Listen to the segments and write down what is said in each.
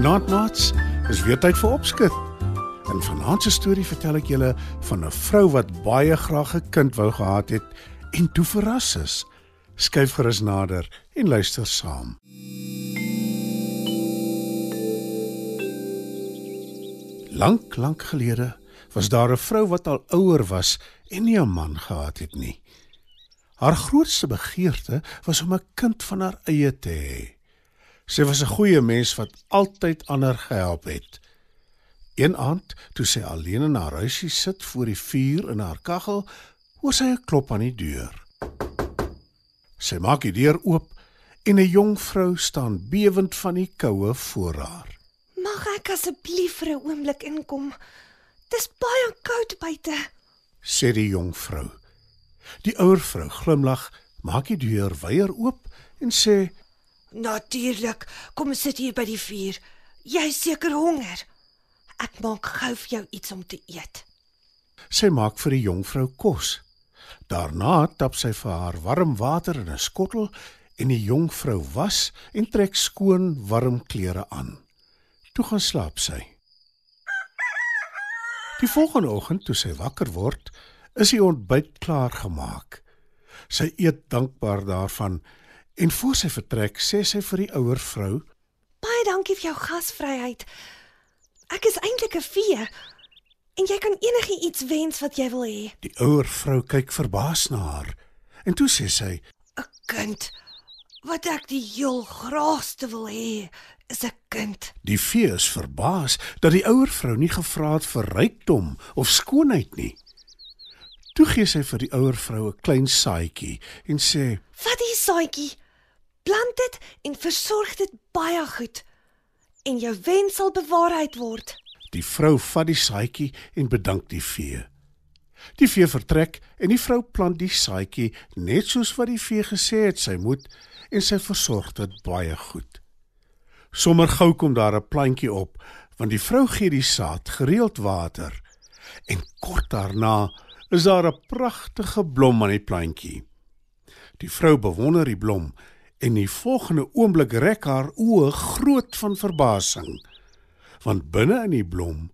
Goeienaand maats. Dis weer tyd vir opskud. In vanaand se storie vertel ek julle van 'n vrou wat baie graag 'n kind wou gehad het en toe verras is. Skyf gerus nader en luister saam. Lank, lank gelede was daar 'n vrou wat al ouer was en nie 'n man gehad het nie. Haar grootste begeerte was om 'n kind van haar eie te hê. Sy was 'n goeie mens wat altyd ander gehelp het. Een aand, toe sy alleen in haar huisie sit voor die vuur in haar kaggel, hoor sy 'n klop aan die deur. Sy maak die deur oop en 'n jong vrou staan bewend van die koue voor haar. Mag ek asseblief vir 'n oomblik inkom? Dis baie koud buite. sê die jong vrou. Die ouer vrou glimlag, maak die deur wyer oop en sê: Natuurlik. Kom sit hier by die vuur. Jy seker honger. Ek maak gou vir jou iets om te eet. Sy maak vir die jong vrou kos. Daarna tap sy vir haar warm water in 'n skottel en die jong vrou was en trek skoon warm klere aan. Toe gaan slaap sy. Die volgende oggend toe sy wakker word, is die ontbyt klaar gemaak. Sy eet dankbaar daarvan en voor sy vertrek sê sy vir die ouer vrou: Baie dankie vir jou gasvryheid. Ek is eintlik 'n vee en jy kan enigiets wens wat jy wil hê. Die ouer vrou kyk verbaas na haar en toe sê sy: 'n Kind. Wat ek die heel graagste wil hê, is 'n kind. Die vee is verbaas dat die ouer vrou nie gevra het vir rykdom of skoonheid nie. Toe gee sy vir die ouer vrou 'n klein saadjie en sê: Vat die saadjie, plant dit en versorg dit baie goed en jou wens sal bewaarheid word. Die vrou vat die saadjie en bedank die vee. Die vee vertrek en die vrou plant die saadjie net soos wat die vee gesê het sy moet en sy versorg dit baie goed. Sommer gou kom daar 'n plantjie op want die vrou gee die saad gereeld water en kort daarna is daar 'n pragtige blom aan die plantjie. Die vrou bewonder die blom en die volgende oomblik rek haar oë groot van verbasing want binne in die blom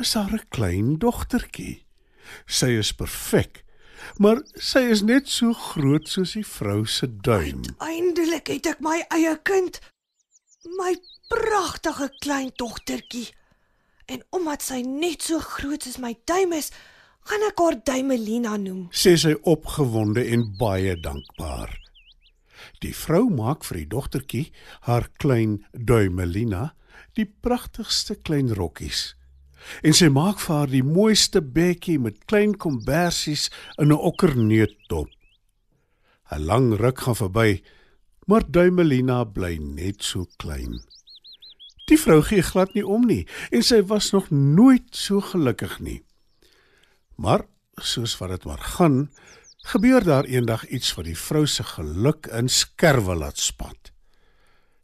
is daar 'n klein dogtertjie. Sy is perfek, maar sy is net so groot soos die vrou se duim. Eindelik het ek my eie kind. My pragtige klein dogtertjie. En omdat sy net so groot soos my duim is, gaan ek haar Duimelina noem. sê sy opgewonde en baie dankbaar. Die vrou maak vir die dogtertjie, haar klein Duimelina, die pragtigste klein rokkies. En sy maak vir haar die mooiste bekkie met klein kombersies in 'n okkerneutdop. 'n Lang ruk gaan verby, maar Duimelina bly net so klein. Die vrou gee glad nie om nie en sy was nog nooit so gelukkig nie. Maar soos wat dit maar gaan, gebeur daar eendag iets wat die vrou se geluk in skerwe laat spat.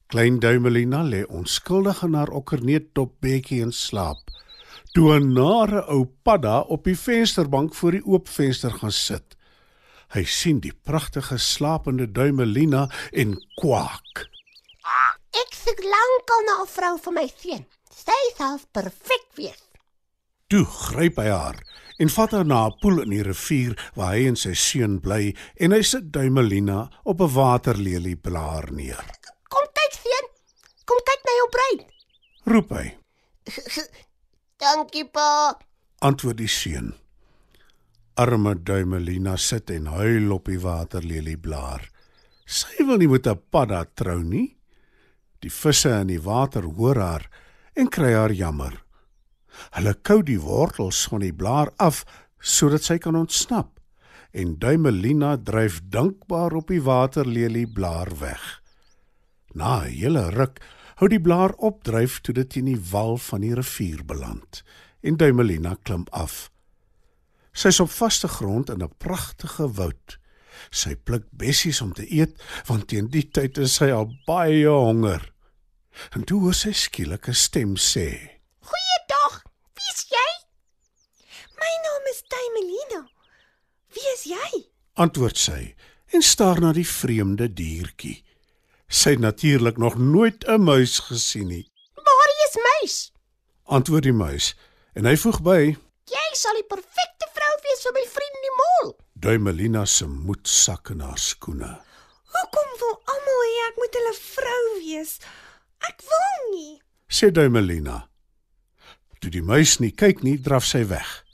Klein Duimelina lê onskuldig in haar okkerneutdop bekkie in slaap. Toe 'n nare ou padda op die vensterbank voor die oop venster gaan sit. Hy sien die pragtige slapende Duimelina en kwak. Ek soek lankal na 'n vrou vir my seun. Sy sal perfek wees. Toe gryp hy haar en vat haar na 'n poel in die rivier waar hy en sy seun bly en hy sit Duimelina op 'n waterlelie blaar neer. Kom kyk seun. Kom kyk na jou bruid. Roep hy, Dankie pa. antwoord die seun. Arme Duimelina sit en huil op die waterlelie blaar. Sy wil nie met 'n padda trou nie. Die visse in die water hoor haar en kry haar jammer. Hulle kou die wortels van die blaar af sodat sy kan ontsnap en Duimelina dryf dankbaar op die waterlelie blaar weg. Na 'n hele ruk hou die blaar opdryf toe dit teen die wal van die rivier beland en Duimelina klim af. Sy's op vaste grond in 'n pragtige woud. Sy pluk bessies om te eet want teen die tyd is sy al baie honger. En toe hoor sy skielik 'n stem sê: Goeiedag. Wie is jy? My naam is Duimelina. Wie is jy? Antwoord sy en staar na die vreemde diertjie. Sy het natuurlik nog nooit 'n muis gesien nie. Waar is muis? Antwoord die muis en hy voeg by: Jy sal die perfekte vrou wees vir my vriend die mall. Duimelina se moed sak in haar skoene. Hoekom wil almal hê ek moet hulle vrou wees? Ek wil nie. sê Duimelina. Toe die muis nie kyk nie, draf sy weg.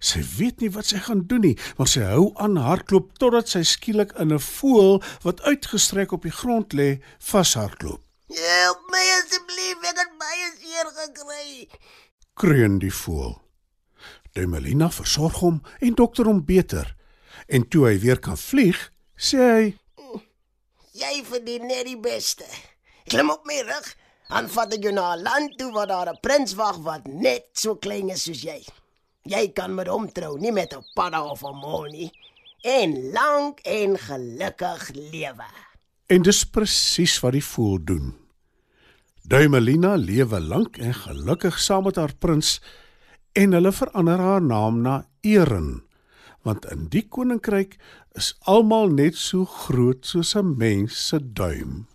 Sy weet nie wat sy gaan doen nie, maar sy hou aan hardloop totdat sy skielik in 'n voël wat uitgestrek op die grond lê, vashardloop. Help my asseblief, ek het baie seer gekry. Kreun die voël. Duimelina versorg hom en dokter hom beter. En toe hy weer kan vlieg, sê hy: Jy verdien net die beste. Klim op my rug, dan vat ek jou na 'n land toe waar daar 'n prins wag wat net so klein is soos jy. Jy kan met hom trou, nie met 'n padda of 'n mol nie. En lank en gelukkig lewe. En dis presies wat die voël doen. Duimelina lewe lank en gelukkig saam met haar prins en hulle verander haar naam na Erin, want in die koninkryk is almal net so groot soos 'n mens se duim.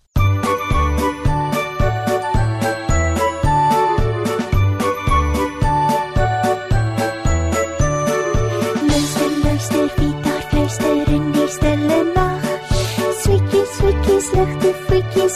Kom die voetjies